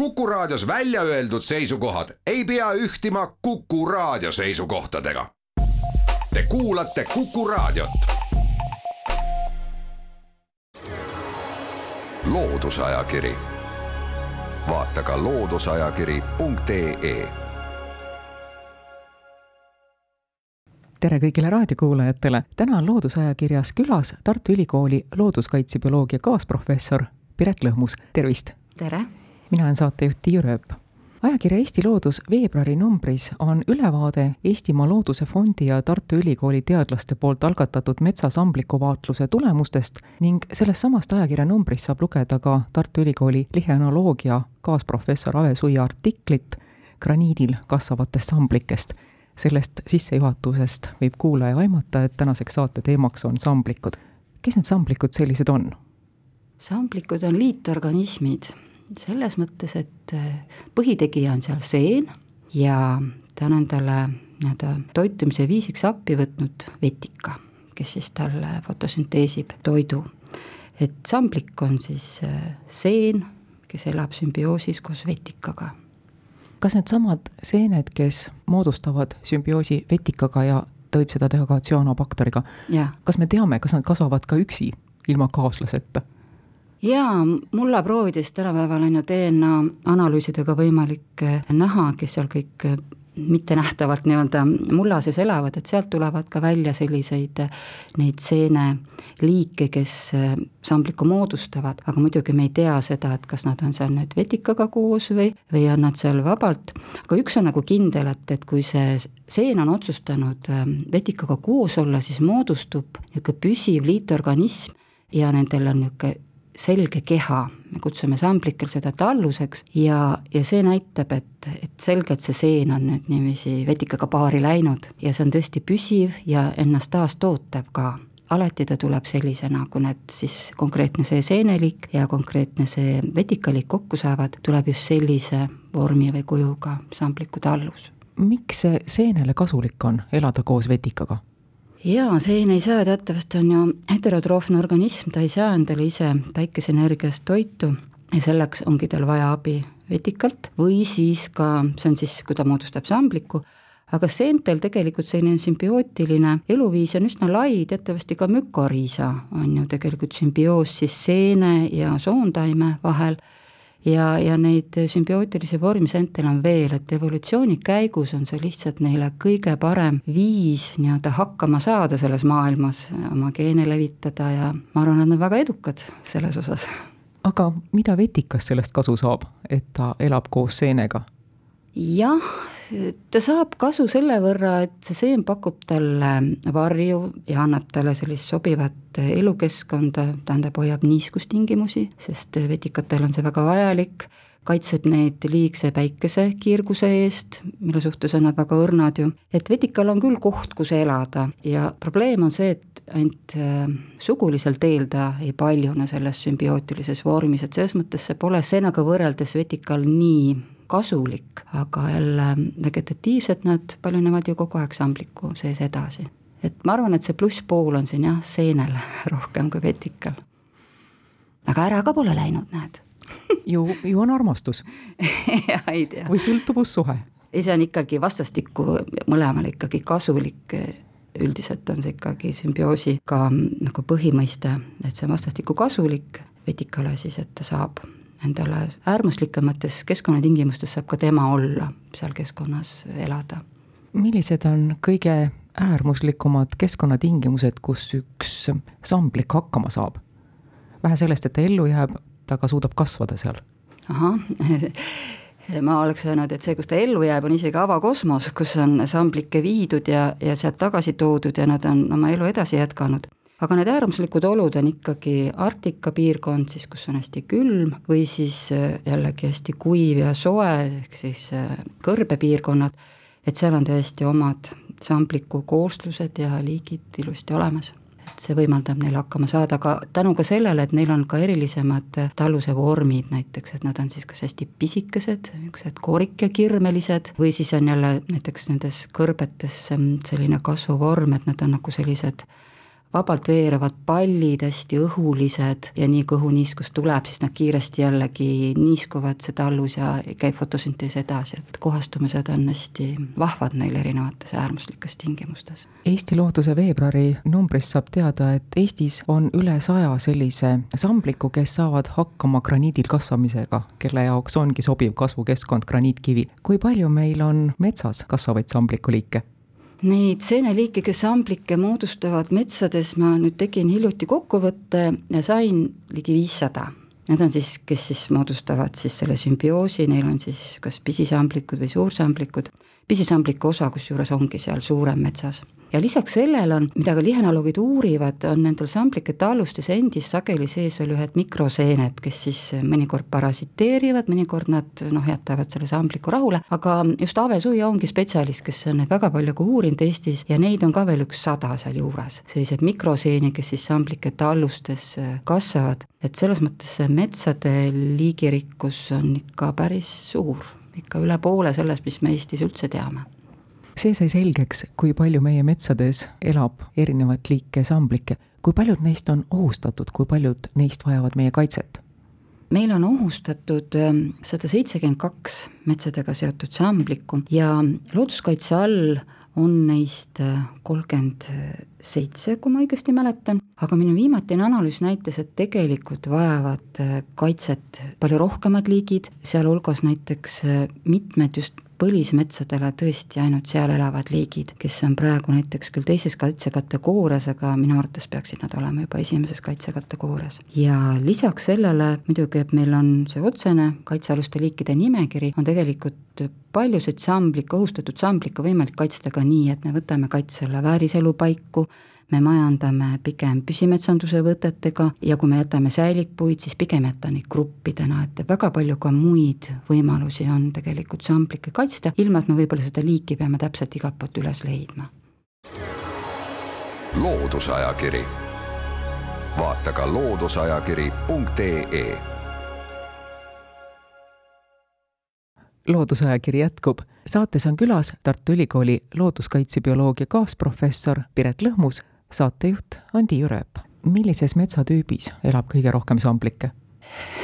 Kuku Raadios välja öeldud seisukohad ei pea ühtima Kuku Raadio seisukohtadega. Te kuulate Kuku Raadiot. loodusajakiri, vaata ka looduseajakiri.ee tere kõigile raadiokuulajatele, täna on Loodusajakirjas külas Tartu Ülikooli looduskaitsebioloogia kaasprofessor Piret Lõhmus, tervist! tere! Mina olen saatejuht Tiiu Rööp. ajakirja Eesti Loodus veebruari numbris on ülevaade Eestimaa Looduse Fondi ja Tartu Ülikooli teadlaste poolt algatatud metsasambliku vaatluse tulemustest ning sellest samast ajakirja numbrist saab lugeda ka Tartu Ülikooli liheanaloogia kaasprofessor Ave Suia artiklit graniidil kasvavatest samblikest sellest sissejuhatusest võib kuulaja aimata, et tänaseks saate teemaks on samblikud. kes need samblikud sellised on? samblikud on liitorganismid selles mõttes, et äh, põhitegija on seal seen ja ta on endale nii-öelda toitumise viisiks appi võtnud vetika, kes siis talle fotosünteesib toidu. et samblik on siis äh, seen, kes elab sümbioosis koos vetikaga. kas needsamad seened, kes moodustavad sümbioosi vetikaga ja ta võib seda teha ka tsüanobakteriga, kas me teame, kas nad kasvavad ka üksi, ilma kaaslaseta? Jaa, mullaproovidest tänapäeval on ju DNA analüüsidega võimalik eh, näha, kes seal kõik eh, mittenähtavalt nii-öelda mulla sees elavad, et sealt tulevad ka välja selliseid eh, neid seeneliike, kes sambliku moodustavad, aga muidugi me ei tea seda, et kas nad on seal nüüd vetikaga koos või, või on nad seal vabalt, aga üks on nagu kindel, et, et kui see seen on otsustanud vetikaga koos olla, siis moodustub niisugune püsiv liitorganism ja nendel on niisugune selge keha, me kutsume samblikel seda talluseks ja, ja see näitab, et, et selge, et see seen on nüüd niiviisi vetikaga paari läinud ja see on tõesti püsiv ja ennast taastootev ka alati ta tuleb sellisena, kui need siis konkreetne see seeneliik ja konkreetne see vetikaliik kokku saavad, tuleb just sellise vormi või kujuga sambliku tallus. miks see seenele kasulik on elada koos vetikaga? Jaa, sein ei saa, teatavasti on ju heterotroofne organism, ta ei saa endale ise päikeseenergiast toitu ja selleks ongi tal vaja abi vetikalt või siis ka, see on siis, kui ta moodustab sambliku, aga seentel tegelikult selline sümbiootiline eluviis on üsna lai, teatavasti ka mükoriisa on ju tegelikult sümbioos siis seene ja soontaime vahel ja, ja neid sümbiootilisi vormsentel on veel, et evolutsiooni käigus on see lihtsalt neile kõige parem viis nii-öelda hakkama saada selles maailmas, oma geene levitada ja ma arvan, et nad on väga edukad selles osas. aga mida vetikas sellest kasu saab, et ta elab koos seenega? jah, ta saab kasu selle võrra, et see seem pakub talle varju ja annab talle sellist sobivat elukeskkonda, tähendab, hoiab niiskustingimusi, sest vetikatel on see väga vajalik, kaitseb neid liigse päikesekiirguse eest, mille suhtes on nad väga õrnad ju, et vetikal on küll koht, kus elada ja probleem on see, et ainult äh, sugulisel teel ta ei paljune selles sümbiootilises vormis, et selles mõttes see pole seenaga võrreldes vetikal nii kasulik, aga jälle vegetatiivselt nad paljunevad ju kogu aeg sambliku sees edasi. et ma arvan, et see plusspool on siin jah, seenel rohkem kui vetikal. aga ära ka pole läinud, näed ju, ju on armastus jah, ei tea. või sõltuvussuhe? ei, see on ikkagi vastastikku mõlemale ikkagi kasulik üldiselt on see ikkagi sümbioosiga nagu põhimõiste, et see on vastastikku kasulik vetikale siis, et ta saab endale äärmuslikemates keskkonnatingimustes saab ka tema olla, seal keskkonnas elada. millised on kõige äärmuslikumad keskkonnatingimused, kus üks samblik hakkama saab? vähe sellest, et ta ellu jääb, ta ka suudab kasvada seal. ahah ma oleks öelnud, et see, kus ta ellu jääb, on isegi avakosmos, kus on samblikke viidud ja, ja sealt tagasi toodud ja nad on oma elu edasi jätkanud aga need äärmuslikud olud on ikkagi Arktika piirkond siis, kus on hästi külm, või siis äh, jällegi hästi kuiv ja soe, ehk siis äh, kõrbepiirkonnad, et seal on täiesti omad sambliku kooslused ja liigid ilusti olemas. Et see võimaldab neil hakkama saada. Ka tänu ka sellele, et neil on ka erilisemad äh, talluse vormid näiteks, et nad on siis kas hästi pisikesed, niisugused koorikekirmelised, või siis on jälle näiteks nendes kõrbetes ähm, selline kasvuvorm, et nad on nagu sellised vabalt veerevad pallid, hästi õhulised ja nii kui õhuniiskus tuleb, siis nad kiiresti jällegi niiskuvad see tallus ja käib fotosüntees edasi, et kohastumised on hästi vahvad neil erinevates äärmuslikes tingimustes. Eesti Looduse veebruari numbrist saab teada, et Eestis on üle saja sellise sambliku, kes saavad hakkama graniidil kasvamisega, kelle jaoks ongi sobiv kasvukeskkond graniitkivi. kui palju meil on metsas kasvavaid samblikuliike? Neid seeneliike, kes amblikke moodustavad metsades, ma nüüd tegin hiljuti kokkuvõtte ja sain ligi viissada. Need on siis, kes siis moodustavad siis selle sümbioosi, neil on siis kas pisisamblikud või suursamblikud, pisisambliku osa kusjuures ongi seal suurem metsas ja lisaks sellele on, mida ka lihenaloogid uurivad, on nendel samblikete alustes endis sageli sees veel ühed mikroseened, kes siis mõnikord parasiteerivad, mõnikord nad noh, jätavad selle sambliku rahule, aga just Ave Suia ongi spetsialist, kes on neid väga palju ka uurinud Eestis ja neid on ka veel üks sada sealjuures, selliseid mikroseeni, kes siis samblikete alustes kasvavad, et selles mõttes see metsade liigirikkus on ikka päris suur, ikka üle poole sellest, mis me Eestis üldse teame see sai selgeks, kui palju meie metsades elab erinevat liiki samblikke, kui paljud neist on ohustatud, kui paljud neist vajavad meie kaitset? meil on ohustatud ähm, sada seitsekümmend kaks metsadega seotud samblikku ja looduskaitse all on neist äh, kolmkümmend seitse, kui ma õigesti mäletan, aga minu viimatine analüüs näitas, et tegelikult vajavad äh, kaitset palju rohkemad liigid, sealhulgas näiteks äh, mitmed just põlismetsadele tõesti ainult seal elavad liigid, kes on praegu näiteks küll teises kaitsekategoorias, aga minu arvates peaksid nad olema juba esimeses kaitsekategoorias. ja lisaks sellele muidugi, et meil on see otsene kaitsealuste liikide nimekiri, on tegelikult paljusid samblikke, ohustatud samblikke võimalik kaitsta ka nii, et me võtame kaitse alla vääriselupaiku, me majandame pigem püsimetsanduse võtetega ja kui me jätame säilikpuid, siis pigem jätta neid gruppidena, et väga palju ka muid võimalusi on tegelikult samblikke kaitsta, ilma et me võib-olla seda liiki peame täpselt igalt poolt üles leidma. loodusajakiri, vaata ka looduseajakiri.ee loodusajakiri jätkub. saates on külas Tartu Ülikooli looduskaitsebioloogia kaasprofessor Piret Lõhmus saatejuht Andi Jürep. millises metsatüübis elab kõige rohkem samblikke?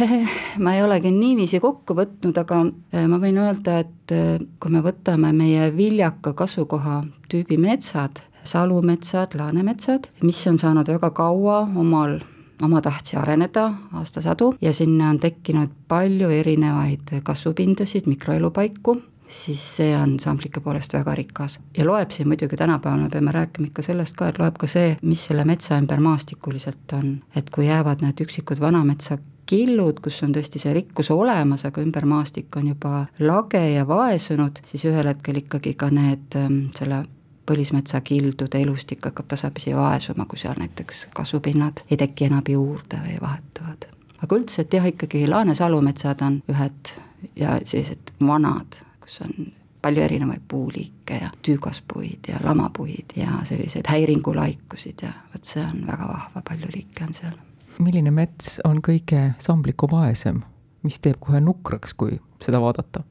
ma ei olegi niiviisi kokku võtnud, aga äh, ma võin öelda, et äh, kui me võtame meie viljaka kasvukoha tüübi metsad, salumetsad, laanemetsad, mis on saanud väga kaua omal omatahtsi areneda aastasadu ja sinna on tekkinud palju erinevaid kasvupindasid, mikroelupaiku siis see on samblike poolest väga rikas. ja loeb siin muidugi tänapäeval, me peame rääkima ikka sellest ka, et loeb ka see, mis selle metsa ümber maastikuliselt on. et kui jäävad need üksikud vanametsa killud, kus on tõesti see rikkus olemas, aga ümber maastik on juba lage ja vaesunud, siis ühel hetkel ikkagi ka need, ähm, selle põlismetsa kildude elustik hakkab tasapisi vaesuma, kui seal näiteks kasvupinnad ei teki enam juurde või vahetuvad. aga üldiselt jah, ikkagi laanesalumetsad on ühed ja sellised vanad kus on palju erinevaid puuliike ja tüügaspuid ja lamapuid ja selliseid häiringulaikusid ja vot see on väga vahva, palju liike on seal. milline mets on kõige samblikuvaesem, mis teeb kohe nukraks, kui seda vaadata?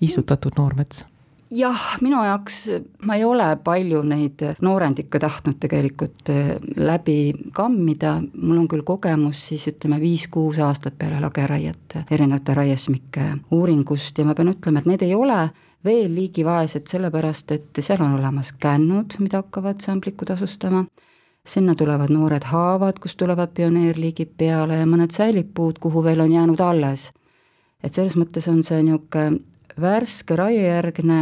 istutatud noormets jah, minu jaoks, ma ei ole palju neid noorendikke tahtnud tegelikult eh, läbi kammida, mul on küll kogemus siis ütleme viis-kuus aastat peale lageraiet erinevate raiesmike uuringust ja ma pean ütlema, et need ei ole veel liigivaesed, sellepärast et seal on olemas kännud, mida hakkavad samblikud asustama, sinna tulevad noored haavad, kust tulevad pioneerliigid peale ja mõned säilikpuud, kuhu veel on jäänud alles. et selles mõttes on see niisugune värske raiejärgne,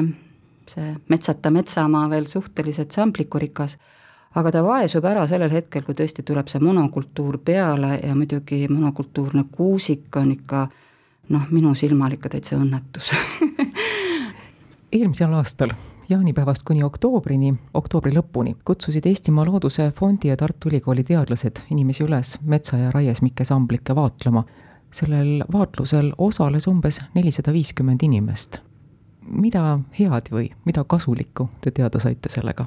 see metsata metsamaa veel suhteliselt samplikurikas, aga ta vaesub ära sellel hetkel, kui tõesti tuleb see monokultuur peale ja muidugi monokultuurne kuusik on ikka noh, minu silmal ikka täitsa õnnetus. Eelmisel aastal jaanipäevast kuni oktoobrini, oktoobri lõpuni kutsusid Eestimaa Looduse Fondi ja Tartu Ülikooli teadlased inimesi üles metsa- ja raiesmikke samblikke vaatlema sellel vaatlusel osales umbes nelisada viiskümmend inimest. mida head või mida kasulikku te teada saite sellega?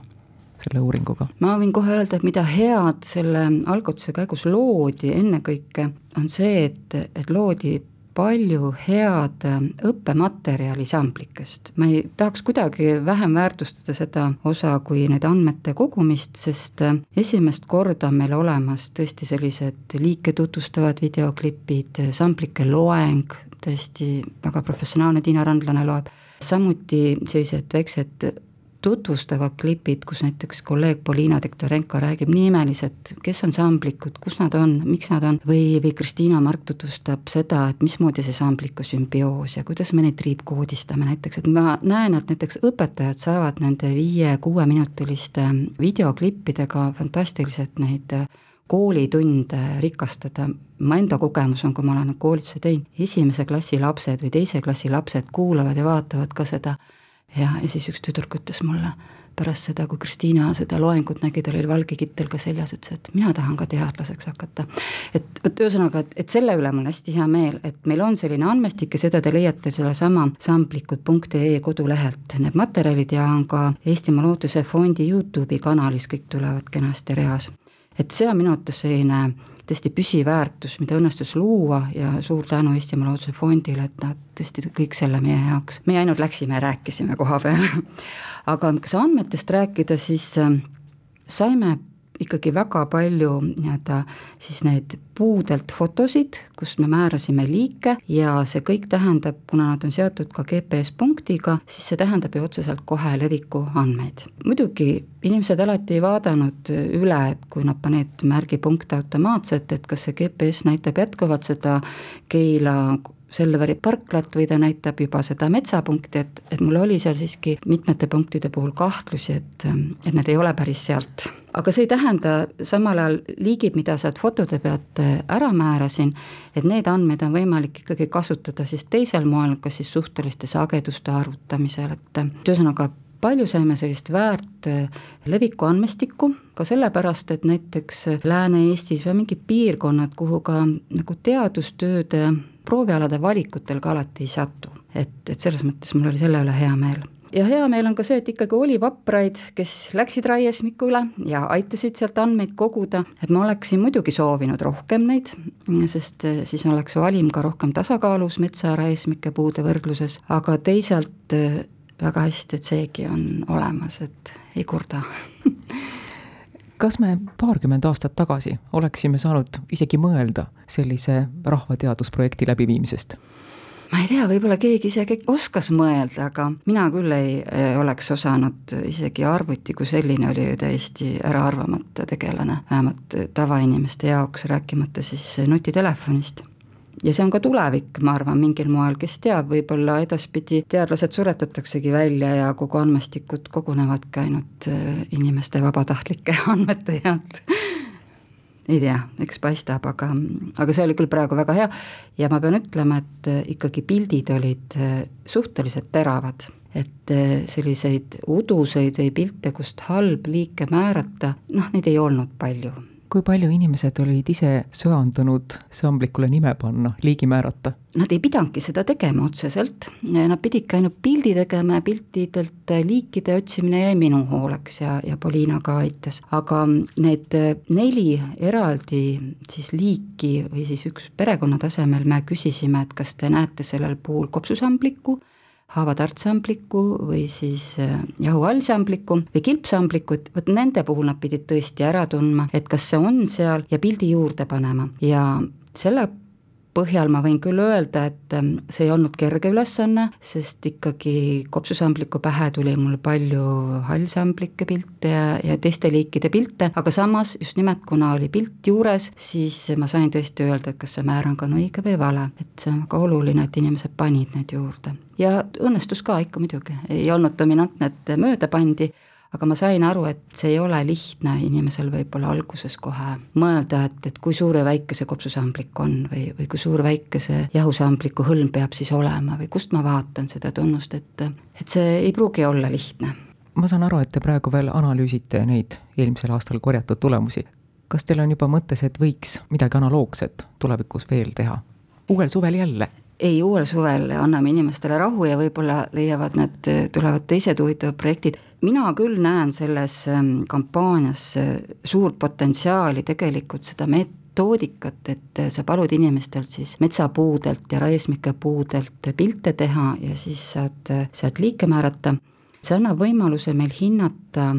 selle uuringuga? ma võin kohe öelda, et mida head selle algatuse käigus loodi ennekõike, on see, et, et loodi palju head äh, õppematerjali samplikest. ma ei tahaks kuidagi vähem väärtustada seda osa kui need andmete kogumist, sest äh, esimest korda on meil olemas tõesti sellised liike tutvustavad videoklipid, samplike loeng, tõesti väga professionaalne Tiina Randlane loeb, samuti sellised väiksed tutvustavad klipid, kus näiteks kolleeg Poliina Tektorenko räägib nii imeliselt, kes on samblikud, kus nad on, miks nad on, või, või Kristiina Mark tutvustab seda, et mismoodi see sambliku sümbioos ja kuidas me neid triipkoodistame näiteks, et ma näen, et näiteks õpetajad saavad nende viie-kuueminutiliste videoklippidega fantastiliselt neid koolitunde rikastada, ma enda kogemus on, kui ma olen koolituse teinud, esimese klassi lapsed või teise klassi lapsed kuulavad ja vaatavad ka seda ja, ja siis üks tüdruk ütles mulle pärast seda, kui Kristiina seda loengut nägi, tal oli valge kittel ka seljas, ütles, et mina tahan ka teadlaseks hakata. et vot ühesõnaga, et, et selle üle mul on hästi hea meel, et meil on selline andmestik ja seda te leiate sellesama samplikud.ee kodulehelt, need materjalid ja on ka Eestimaa Looduse Fondi Youtube'i kanalis, kõik tulevad kenasti reas. et see on minu arvates selline tõesti püsiväärtus, mida õnnestus luua ja suur tänu Eestimaa Looduse Fondile, et nad tõesti kõik selle meie jaoks, meie ainult läksime ja rääkisime koha peal. Aga kas andmetest rääkida, siis äh, saime ikkagi väga palju nii-öelda siis neid puudelt fotosid, kus me määrasime liike ja see kõik tähendab, kuna nad on seotud ka GPS-punktiga, siis see tähendab ju otseselt kohe leviku andmeid. muidugi inimesed alati ei vaadanud üle, et kui nad panevad märgipunkte automaatselt, et kas see GPS näitab jätkuvalt seda Keila Selveri parklat või ta näitab juba seda metsapunkti, et, et mul oli seal siiski mitmete punktide puhul kahtlusi, et, et need ei ole päris sealt. aga see ei tähenda samal ajal liigid, mida sealt fotode pealt ära määrasin, et need andmeid on võimalik ikkagi kasutada siis teisel moel, kas siis suhteliste sageduste arvutamisel, et ühesõnaga palju saime sellist väärt leviku andmestikku, ka sellepärast, et näiteks Lääne-Eestis või mingid piirkonnad, kuhu ka nagu teadustööde proovialade valikutel ka alati ei satu. et, et selles mõttes mul oli selle üle hea meel. Ja hea meel on ka see, et ikkagi oli vapraid, kes läksid raiesmikule ja aitasid sealt andmeid koguda, et ma oleksin muidugi soovinud rohkem neid, sest eh, siis oleks valim ka rohkem tasakaalus metsa raiesmike puude võrdluses, aga teisalt eh, väga hästi, et seegi on olemas, et ei kurda kas me paarkümmend aastat tagasi oleksime saanud isegi mõelda sellise rahvateadusprojekti läbiviimisest? ma ei tea, võib-olla keegi isegi oskas mõelda, aga mina küll ei oleks osanud, isegi arvuti kui selline oli ju täiesti äraarvamata tegelane, vähemalt tavainimeste jaoks, rääkimata siis nutitelefonist ja see on ka tulevik, ma arvan, mingil moel, kes teab, võib-olla edaspidi teadlased suretataksegi välja ja kogu andmestikud kogunevadki ainult äh, inimeste vabatahtlike andmete healt ei tea, eks paistab, aga, aga see oli küll praegu väga hea. Ja ma pean ütlema, et äh, ikkagi pildid olid äh, suhteliselt teravad. Et selliseid uduseid või pilte, kust halb liike määrata, noh, neid ei olnud palju kui palju inimesed olid ise söandunud samblikule nime panna, liigi määrata? Nad ei pidanudki seda tegema otseselt, nad pididki ainult pildi tegema ja piltidelt liikide otsimine jäi minu hooleks ja, ja Poliina ka aitas. aga need neli eraldi siis liiki või siis üks perekonna tasemel me küsisime, et kas te näete sellel puhul kopsusamblikku haavatartsambliku või siis äh, jahuallsambliku või kilpsamblikut, vot nende puhul nad pidid tõesti ära tundma, et kas see on seal ja pildi juurde panema. Ja selle põhjal ma võin küll öelda, et ähm, see ei olnud kerge ülesanne, sest ikkagi kopsusambliku pähe tuli mul palju hallsamblike pilte ja, ja teiste liikide pilte, aga samas just nimelt, kuna oli pilt juures, siis ma sain tõesti öelda, et kas see määrang on õige või vale, et see on väga oluline, et inimesed panid need juurde. ja õnnestus ka ikka muidugi, ei olnud dominantne, et mööda pandi aga ma sain aru, et see ei ole lihtne inimesel võib-olla alguses kohe mõelda, et, et kui suur ja väike see kopsusamblik on või, või kui suur väike see jahusambliku hõlm peab siis olema või kust ma vaatan seda tunnust, et, et see ei pruugi olla lihtne. ma saan aru, et te praegu veel analüüsite neid eelmisel aastal korjatud tulemusi. kas teil on juba mõttes, et võiks midagi analoogset tulevikus veel teha? uuel suvel jälle? ei, uuel suvel anname inimestele rahu ja võib-olla leiavad nad, tulevad teised huvitavad projektid mina küll näen selles ähm, kampaanias äh, suurt potentsiaali tegelikult seda met-, metoodikat, et sa palud inimestelt siis metsapuudelt ja raismike puudelt pilte teha ja siis saad sealt liike määrata, see annab võimaluse meil hinnata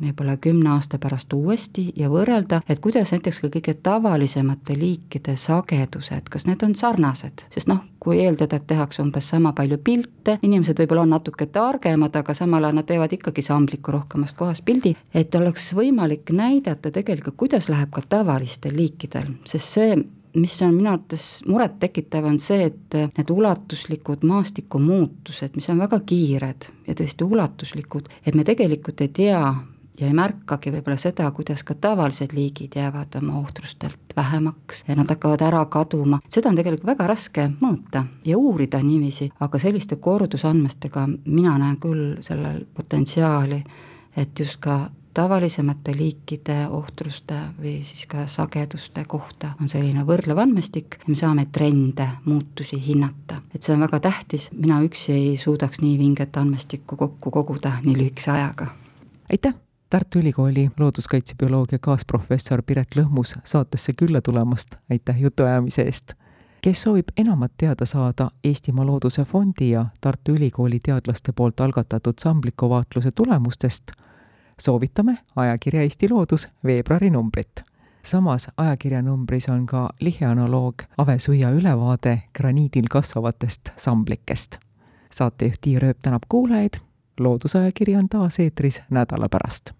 võib-olla kümne aasta pärast uuesti ja võrrelda, et kuidas näiteks ka kõige tavalisemate liikide sagedused, kas need on sarnased, sest noh, kui eeldada, et tehakse umbes sama palju pilte, inimesed võib-olla on natuke targemad, aga samal ajal nad teevad ikkagi sambliku rohkemast kohast pildi, et oleks võimalik näidata tegelikult, kuidas läheb ka tavalistel liikidel, sest see mis on minu arvates murettekitav, on see, et need ulatuslikud maastikumuutused, mis on väga kiired ja tõesti ulatuslikud, et me tegelikult ei tea, ja ei märkagi võib-olla seda, kuidas ka tavalised liigid jäävad oma ohtrustelt vähemaks ja nad hakkavad ära kaduma, seda on tegelikult väga raske mõõta ja uurida niiviisi, aga selliste kordusandmestega mina näen küll sellel potentsiaali, et just ka tavalisemate liikide ohtruste või siis ka sageduste kohta on selline võrdlev andmestik ja me saame trende, muutusi hinnata. et see on väga tähtis, mina üksi ei suudaks nii vinget andmestikku kokku koguda nii lühikese ajaga. aitäh! Tartu Ülikooli looduskaitsebioloogia kaasprofessor Piret Lõhmus saatesse külla tulemast, aitäh jutuajamise eest! kes soovib enamat teada saada Eestimaa Looduse Fondi ja Tartu Ülikooli teadlaste poolt algatatud samblikovaatluse tulemustest, soovitame ajakirja Eesti Loodus veebruari numbrit. samas ajakirjanumbris on ka liheanaloog Ave Suia ülevaade graniidil kasvavatest samblikest. saatejuht Tiia Rööp tänab kuulajaid, Loodusajakiri on taas eetris nädala pärast